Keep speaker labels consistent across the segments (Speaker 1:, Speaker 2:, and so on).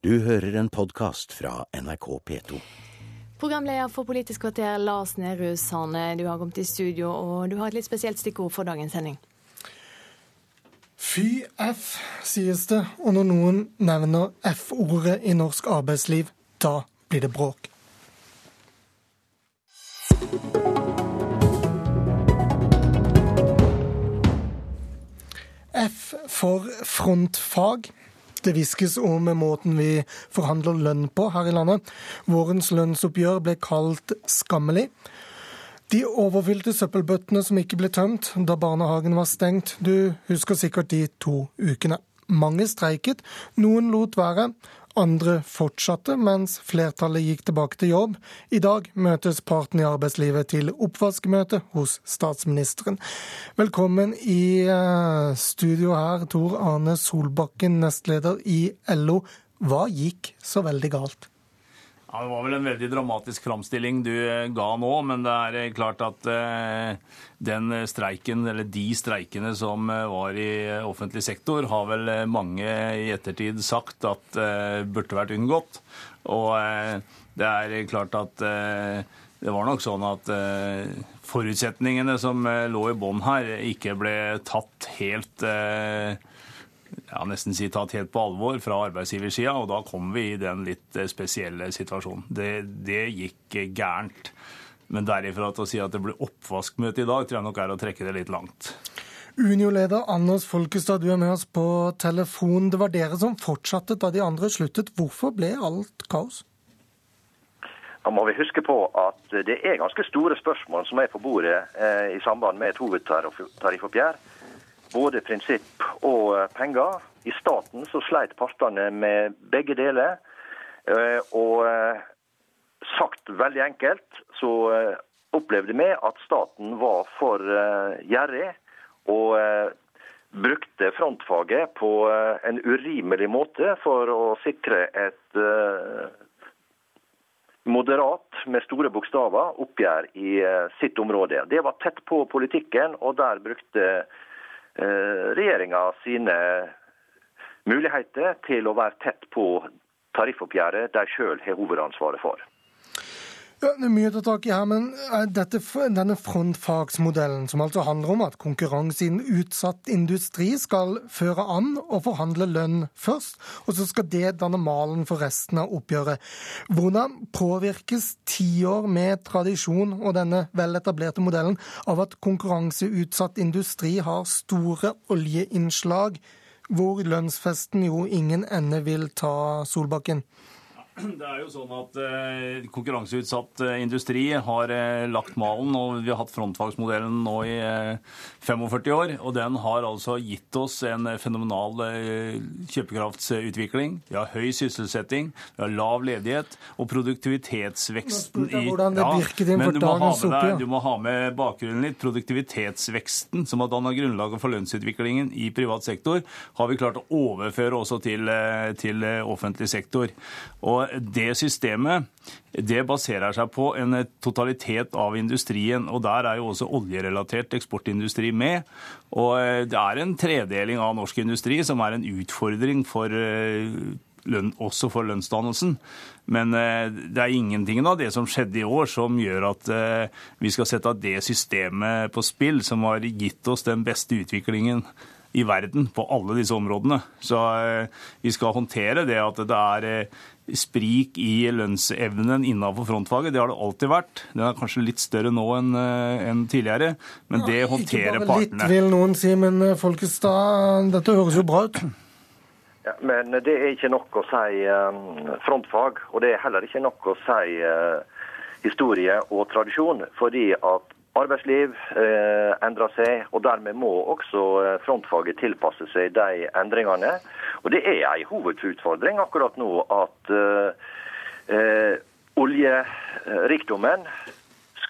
Speaker 1: Du hører en podkast fra NRK P2.
Speaker 2: Programleder for Politisk kvarter, Lars Nehru Sande, du har kommet i studio, og du har et litt spesielt stikkord for dagens sending.
Speaker 3: Fy F, sies det, og når noen nevner F-ordet i norsk arbeidsliv, da blir det bråk. F for frontfag. Det hviskes om måten vi forhandler lønn på her i landet. Vårens lønnsoppgjør ble kalt skammelig. De overfylte søppelbøttene som ikke ble tømt da barnehagen var stengt. Du husker sikkert de to ukene. Mange streiket, noen lot være, andre fortsatte, mens flertallet gikk tilbake til jobb. I dag møtes partene i arbeidslivet til oppvaskmøte hos statsministeren. Velkommen i eh, studio her, Tor Arne Solbakken, nestleder i LO. Hva gikk så veldig galt?
Speaker 4: Ja, Det var vel en veldig dramatisk framstilling du eh, ga nå, men det er eh, klart at eh, den streiken, eller de streikene som var i offentlig sektor, har vel mange i ettertid sagt at burde vært unngått. Og det er klart at det var nok sånn at forutsetningene som lå i bånn her, ikke ble tatt helt ja, nesten si tatt helt på alvor fra arbeidsgiversida, og da kom vi i den litt eh, spesielle situasjonen. Det, det gikk gærent. Men derifra til å si at det blir oppvaskmøte i dag, tror jeg nok er å trekke det litt langt.
Speaker 3: Unio-leder Anders Folkestad, du er med oss på telefon. Det var dere som fortsatte da de andre sluttet. Hvorfor ble alt kaos?
Speaker 5: Da må vi huske på at det er ganske store spørsmål som er på bordet eh, i samband med et hovedtariffoppgjør både prinsipp og eh, penger. I staten så sleit partene med begge deler. Eh, og eh, sagt veldig enkelt så opplevde vi at staten var for gjerrig og brukte frontfaget på en urimelig måte for å sikre et moderat, med store bokstaver, oppgjør i sitt område. Det var tett på politikken, og der brukte regjeringa sine muligheter til å være tett på tariffoppgjøret de sjøl har hovedansvaret for.
Speaker 3: Ja, det er mye å ta tak i her, men eh, dette, denne frontfagsmodellen, som altså handler om at konkurranse innen utsatt industri skal føre an og forhandle lønn først, og så skal det danne malen for resten av oppgjøret. Hvordan påvirkes tiår med tradisjon og denne veletablerte modellen av at konkurranseutsatt industri har store oljeinnslag, hvor lønnsfesten jo ingen ende vil ta Solbakken?
Speaker 4: Det er jo sånn at eh, Konkurranseutsatt eh, industri har eh, lagt malen, og vi har hatt frontfagsmodellen nå i 45 år. og Den har altså gitt oss en fenomenal kjøpekraftsutvikling. Vi har høy sysselsetting, vi har lav ledighet, og produktivitetsveksten i
Speaker 3: ja, men du må, ha med
Speaker 4: deg, Du må ha med bakgrunnen litt. Produktivitetsveksten som har danna grunnlaget for lønnsutviklingen i privat sektor, har vi klart å overføre også til, til offentlig sektor. Og det systemet det baserer seg på en totalitet av industrien. og Der er jo også oljerelatert eksportindustri med. og eh, Det er en tredeling av norsk industri som er en utfordring for eh, lønn, også for lønnsdannelsen. Men eh, det er ingenting av det som skjedde i år som gjør at vi skal sette det systemet på spill, som har gitt oss den beste utviklingen i verden på alle disse områdene. Så vi skal håndtere det at det er sprik i lønnsevnen innenfor frontfaget. Det har det alltid vært. Den er kanskje litt større nå enn eh, en tidligere, men det håndterer partene. Ikke
Speaker 3: bare litt, vil noen si, men eh, Folkestad, dette høres jo bra ut?
Speaker 5: Ja, men det er ikke nok å si frontfag, og det er heller ikke nok å si historie og tradisjon. fordi at arbeidsliv eh, endrer seg, og dermed må også frontfaget tilpasse seg de endringene. Og Det er en hovedutfordring akkurat nå at eh, oljerikdommen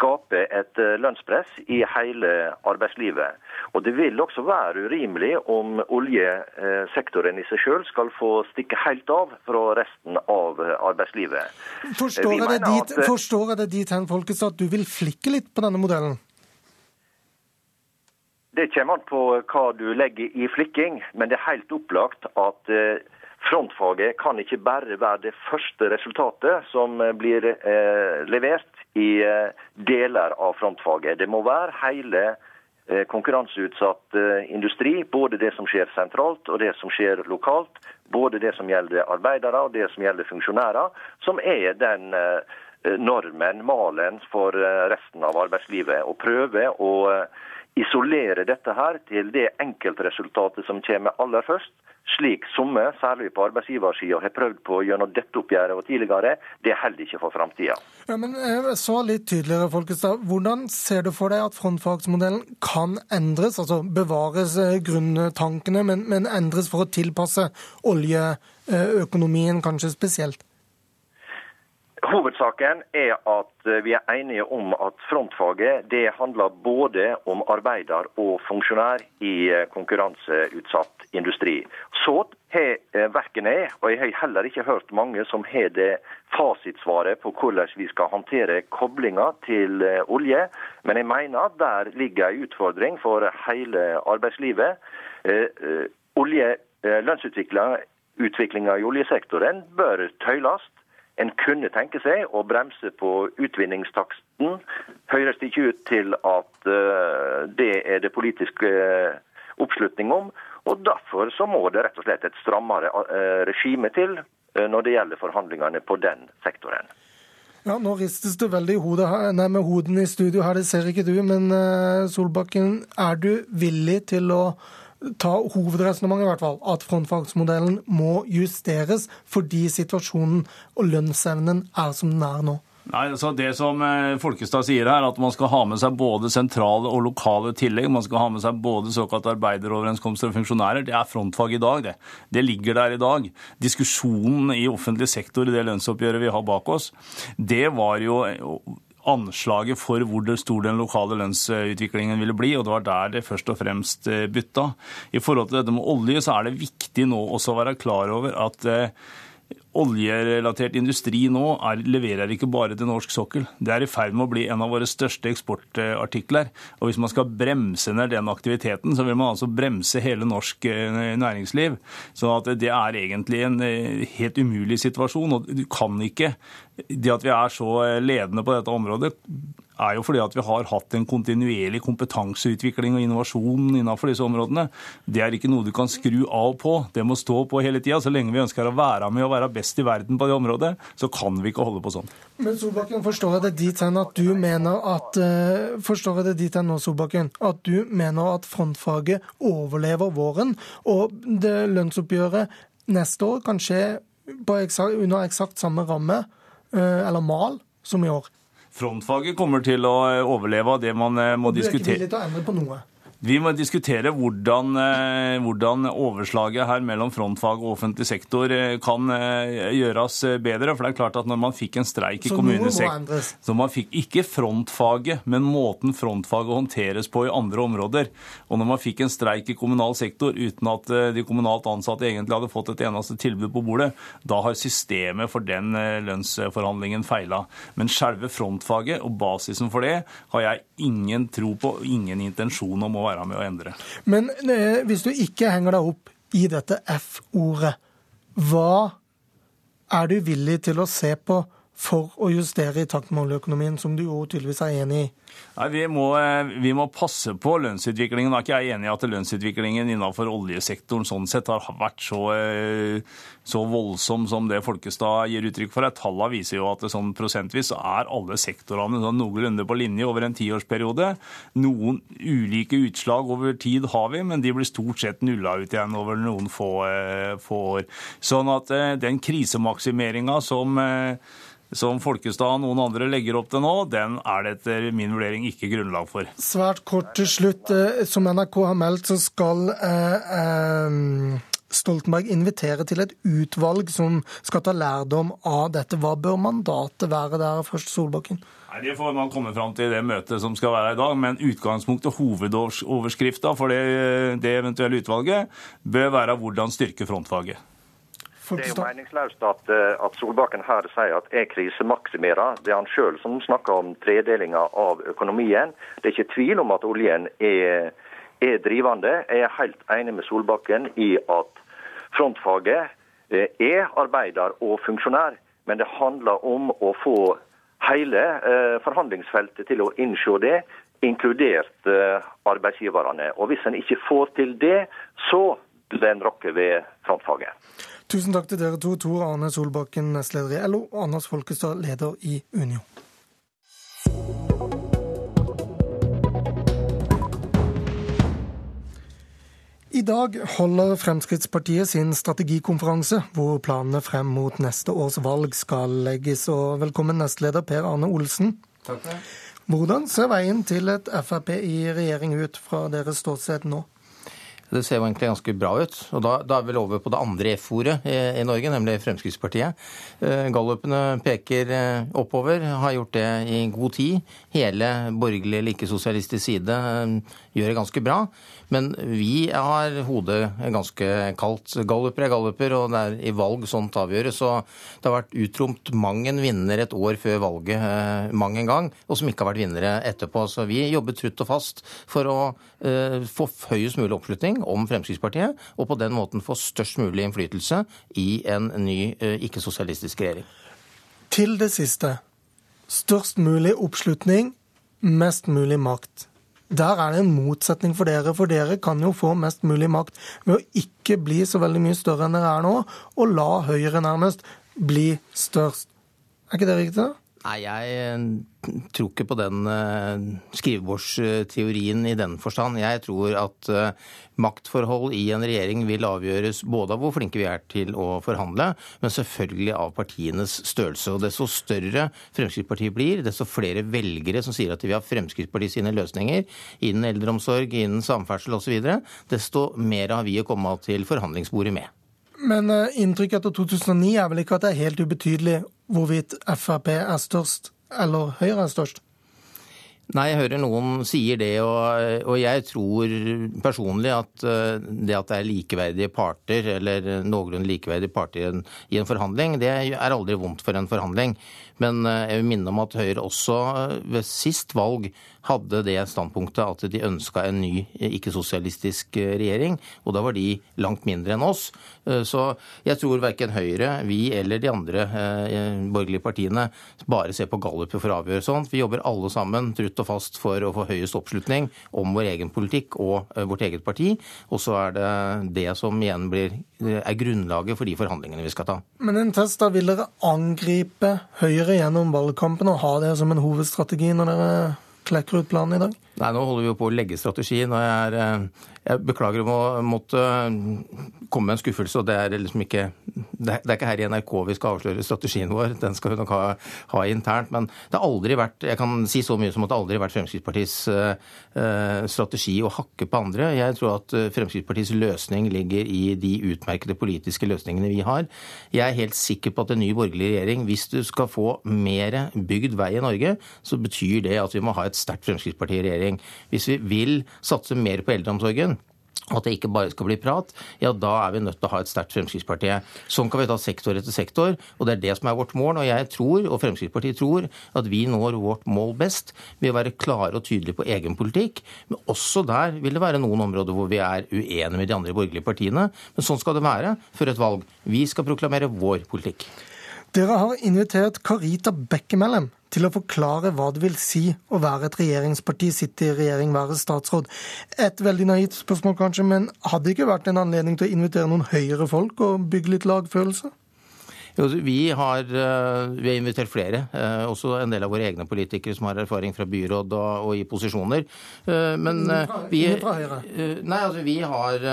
Speaker 5: skaper et eh, lønnspress i hele arbeidslivet. Og Det vil også være urimelig om oljesektoren i seg selv skal få stikke helt av fra resten av arbeidslivet.
Speaker 3: Forstår jeg, det dit, at, forstår jeg det dit hen, Folkets, at du vil flikke litt på denne modellen?
Speaker 5: Det kommer an på hva du legger i flikking, men det er helt opplagt at eh, frontfaget kan ikke bare være det første resultatet som blir eh, levert i eh, deler av frontfaget. Det må være hele eh, konkurranseutsatt eh, industri, både det som skjer sentralt og det som skjer lokalt. Både det som gjelder arbeidere og det som gjelder funksjonærer, som er den eh, normen, malen, for eh, resten av arbeidslivet. Og prøve å eh, isolere dette her til det enkeltresultatet som kommer aller først, slik somme, særlig på arbeidsgiversida, har prøvd på gjennom dette oppgjøret og tidligere, det holder ikke for framtida.
Speaker 3: Ja, men eh, så litt tydeligere, Folkestad. Hvordan ser du for deg at frontfagsmodellen kan endres? Altså bevares grunntankene, men, men endres for å tilpasse oljeøkonomien kanskje spesielt?
Speaker 5: Hovedsaken er at eh, vi er enige om at frontfaget det handler både om arbeider og funksjonær i eh, konkurranseutsatt industri. Så har eh, verken jeg, og jeg har heller ikke hørt mange som har det fasitsvaret på hvordan vi skal håndtere koblinga til olje. Men jeg mener at der ligger en utfordring for hele arbeidslivet. Olje, Lønnsutviklinga i oljesektoren bør tøyles. En kunne tenke seg å bremse på utvinningstaksten. Høres det ikke ut til at uh, det er det politiske uh, oppslutning om. Og Derfor så må det rett og slett et strammere uh, regime til når det gjelder forhandlingene på den sektoren.
Speaker 3: Ja, Nå ristes det veldig i hodet, her, nei, med hodene i studio her, det ser ikke du. Men Solbakken, er du villig til å ta hovedresonnementet, i hvert fall, at frontfagsmodellen må justeres fordi situasjonen og lønnsevnen er som den er nå?
Speaker 4: Nei, altså Det som eh, Folkestad sier her, at man skal ha med seg både sentrale og lokale tillegg. Man skal ha med seg både såkalte arbeideroverenskomster og funksjonærer. Det er frontfag i dag, det. Det ligger der i dag. Diskusjonen i offentlig sektor i det lønnsoppgjøret vi har bak oss, det var jo anslaget for hvor stor den lokale lønnsutviklingen ville bli, og det var der det først og fremst eh, bytta. I forhold til dette med olje, så er det viktig nå også å være klar over at eh, Oljerelatert industri nå er, leverer ikke bare til norsk sokkel. Det er i ferd med å bli en av våre største eksportartikler. Og Hvis man skal bremse ned den aktiviteten, så vil man altså bremse hele norsk eh, næringsliv. Så det er egentlig en helt umulig situasjon. og du kan ikke det at vi er så ledende på dette området, er jo fordi at vi har hatt en kontinuerlig kompetanseutvikling og innovasjon innenfor disse områdene. Det er ikke noe du kan skru av på. Det må stå på hele tida. Så lenge vi ønsker å være med og være best i verden på det området, så kan vi ikke holde på sånn.
Speaker 3: Men Solbakken, forstår jeg det dit hen at du mener at uh, forstår jeg det dit hen nå, Solbakken, at du mener at frontfaget overlever våren, og det lønnsoppgjøret neste år kan skje under eksakt samme ramme Eh, eller mal som i år.
Speaker 4: Frontfaget kommer til å overleve av det man eh, må diskutere. Du er
Speaker 3: ikke villig til å endre på noe?
Speaker 4: Vi må diskutere hvordan, eh, hvordan, overslaget her mellom frontfag og offentlig sektor eh, kan eh, gjøres bedre. For det er klart at når man fikk en streik i kommunesektoren Så man fikk ikke frontfaget, men måten frontfaget håndteres på i andre områder. Og når man fikk en streik i kommunal sektor uten at de kommunalt ansatte egentlig hadde fått et eneste tilbud på bordet, da har systemet for den lønnsforhandlingen feila. Men selve frontfaget og basisen for det har jeg ingen tro på og ingen intensjon om å være med å endre.
Speaker 3: Men eh, hvis du ikke henger deg opp i dette F-ordet, hva er du villig til å se på for å justere i takt med oljeøkonomien, som du jo tydeligvis er enig i?
Speaker 4: Nei, vi må, eh, vi må, passe på lønnsutviklingen. Jeg er ikke enig i at lønnsutviklingen innenfor oljesektoren sånn sett har vært så, eh, så voldsom som det Folkestad gir uttrykk for. Tallene viser jo at sånn prosentvis er alle sektorene sånn noenlunde på linje over en tiårsperiode. Noen ulike utslag over tid har vi, men de blir stort sett nulla ut igjen over noen få, eh, få år. Sånn at den krisemaksimeringa som som Folkestad og noen andre legger opp til nå, den er det etter min vurdering ikke grunnlag for.
Speaker 3: Svært kort til slutt. Eh, som NRK har meldt, så skal eh, eh, Stoltenberg invitere til et utvalg som skal ta lærdom av dette. Hva bør mandatet være der først, Solbakken?
Speaker 4: Nei, Det får man komme fram til i det møtet som skal være i dag. Men utgangspunktet, hovedoverskrifta for det, det eventuelle utvalget, bør være hvordan styrke frontfaget.
Speaker 5: Det er jo meningsløst at, eh, at, Solbakken her sier at jeg krisemaksimerer. Det er han sjøl som snakker om tredelinga av økonomien. Det er ikke tvil om at oljen er, er drivende. Jeg er helt enig med Solbakken i at frontfaget er arbeider og funksjonær, men det handler om å få hele forhandlingsfeltet til å innse det, inkludert arbeidsgiverne. Og Hvis en ikke får til det, så den rokker ved frontfaget.
Speaker 3: Tusen takk til dere to, Tor Arne Solbakken, nestleder i LO, og Anders Folkestad, leder i Unio. I dag holder Fremskrittspartiet sin strategikonferanse, hvor planene frem mot neste års valg skal legges. Og velkommen nestleder Per Arne Olsen.
Speaker 6: Takk.
Speaker 3: Hvordan ser veien til et Frp i regjering ut fra deres ståsted nå?
Speaker 6: Det ser jo egentlig ganske bra ut. Og da, da er vi over på det andre F-ordet i, i, Norge, nemlig Fremskrittspartiet. Eh, Gallupene peker eh, oppover, har gjort det i god tid. Hele borgerlig eller ikke-sosialistisk side eh, gjør det ganske bra. Men vi har hodet ganske kaldt. Galluper er galluper, og det er i valg sånt avgjøres. Så det har vært utromt mang en vinner et år før valget eh, mang en gang, og som ikke har vært vinnere etterpå. Så vi jobber trutt og fast for å eh, få høyest mulig oppslutning om Fremskrittspartiet, og på den måten få størst mulig innflytelse i en ny eh, ikke-sosialistisk regjering.
Speaker 3: Til det siste. Størst mulig oppslutning, mest mulig makt. Der er det en motsetning for dere, for dere kan jo få mest mulig makt ved å ikke bli så veldig mye større enn dere er nå, og la Høyre nærmest bli størst. Er ikke det riktig?
Speaker 6: Nei, jeg eh, tror ikke på den uh, skrivebordsteorien i den forstand. Jeg tror at uh, maktforhold i en regjering vil avgjøres både av hvor flinke vi er til å forhandle, men selvfølgelig av partienes størrelse. Og desto større Fremskrittspartiet blir, desto flere velgere som sier at de vil ha Fremskrittspartiet sine løsninger innen eldreomsorg, innen samferdsel osv., desto mer har vi å komme til forhandlingsbordet med.
Speaker 3: Men inntrykket etter 2009 er vel ikke at det er helt ubetydelig hvorvidt Frp er størst eller Høyre er størst?
Speaker 6: Nei, jeg hører noen sier det, og, og, jeg tror personlig at eh, det at det er likeverdige parter, eller noenlunde likeverdige parter i en, i en, forhandling, det er aldri vondt for en forhandling. Men eh, jeg vil minne om at Høyre også eh, ved sist valg hadde det standpunktet at de ønska en ny ikke-sosialistisk regjering, og da var de langt mindre enn oss. Så jeg tror verken Høyre, vi eller de andre borgerlige partiene bare ser på galluper for å avgjøre sånt. Vi jobber alle sammen trutt og fast for å få høyest oppslutning om vår egen politikk og eh, vårt eget parti. Og så er det det som igjen blir, er grunnlaget for de forhandlingene vi skal ta.
Speaker 3: Men en test, da vil dere angripe Høyre gjennom valgkampen og ha det som en hovedstrategi når dere klekker ut planen i dag?
Speaker 6: Nei, nå holder vi jo på å legge strategien. og jeg, er, eh, jeg beklager å måtte komme med en skuffelse. og Det er liksom ikke det er ikke her i NRK vi skal avsløre strategien vår. Den skal vi nok ha, ha, internt. Men det har aldri vært jeg kan si så mye som at det aldri har vært Fremskrittspartiets uh, strategi å hakke på andre. Jeg tror at Fremskrittspartiets løsning ligger i de utmerkede politiske løsningene vi har. Jeg er helt sikker på at en ny borgerlig regjering, hvis du skal få mer bygd vei i Norge, så betyr det at vi må ha et sterkt Fremskrittsparti i regjering regjering. Hvis vi vil satse mer på eldreomsorgen, at det ikke bare skal bli prat, ja da er vi nødt til å ha et sterkt Fremskrittsparti. Sånn kan vi ta sektor etter sektor, og det er det som er vårt mål. Og jeg tror, og Fremskrittspartiet tror, at vi når vårt mål best ved å være klare og tydelige på egen politikk. Men også der vil det være noen områder hvor vi er uenige med de andre borgerlige partiene. Men sånn skal det være før et valg. Vi skal proklamere vår politikk.
Speaker 3: Dere har invitert Karita Bekkemellem til å forklare hva det vil si å være et regjeringsparti, sitte i regjering, være statsråd. Et veldig naivt spørsmål kanskje, men hadde det ikke vært en anledning til å invitere noen høyere folk og bygge litt lagfølelse?
Speaker 6: Vi har, eh, vi har, invitert flere, eh, også en del av våre egne politikere som har erfaring fra byråd og, og i posisjoner. Eh, men vi, nei, altså, vi har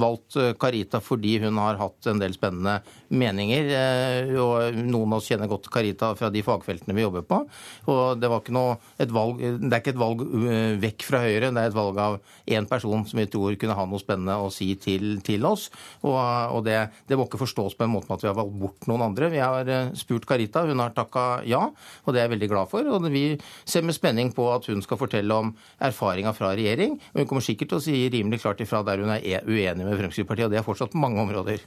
Speaker 6: valgt Carita fordi hun har hatt en del spennende meninger. Og noen av oss kjenner godt Carita fra de fagfeltene vi jobber på. Og det, var ikke noe, et valg, det er ikke et valg vekk fra Høyre, det er et valg av én person som vi tror kunne ha noe spennende å si til, til oss. Og, og det, det, må ikke forstås på en måte med at vi har valgt bort noen andre. Vi har eh, spurt Carita, hun har takka ja, og det er jeg veldig glad for. Og vi ser med spenning på at hun skal fortelle om erfaringa fra regjering. Og hun kommer sikkert til å si rimelig klart ifra der hun er e- uenig med Fremskrittspartiet, og det er fortsatt mange områder.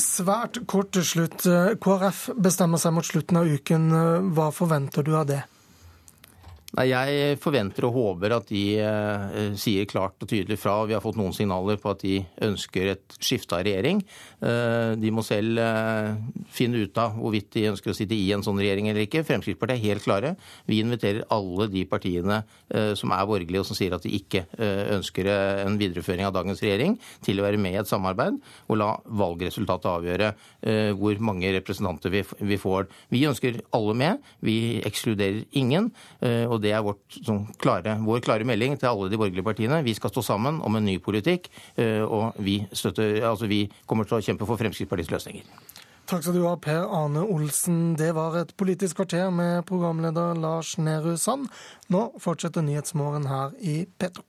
Speaker 3: Svært kort til slutt. KrF bestemmer seg mot slutten av uken. Hva forventer du av det?
Speaker 6: Nei, Jeg forventer og håper at de eh, sier klart og tydelig fra. Vi har fått noen signaler på at de ønsker et skifte av regjering. Eh, de må selv eh, finne ut av hvorvidt de ønsker å sitte i en sånn regjering eller ikke. Fremskrittspartiet er helt klare. Vi inviterer alle de partiene eh, som er borgerlige og som sier at de ikke eh, ønsker eh, en videreføring av dagens regjering, til å være med i et samarbeid og la valgresultatet avgjøre hvor mange representanter vi, vi får. Vi ønsker alle med. Vi ekskluderer ingen. og det er vårt, sånn, klare, vår klare melding til alle de borgerlige partiene. Vi skal stå sammen om en ny politikk, eh, og vi, støtter, altså vi kommer til å kjempe for Fremskrittspartiets løsninger.
Speaker 3: Takk skal du ha, Per Arne Olsen. Det var et politisk kvarter med programleder Lars Nehru Sand. Nå fortsetter Nyhetsmorgen her i P2.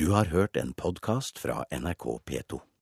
Speaker 1: Du har hørt en podkast fra NRK P2.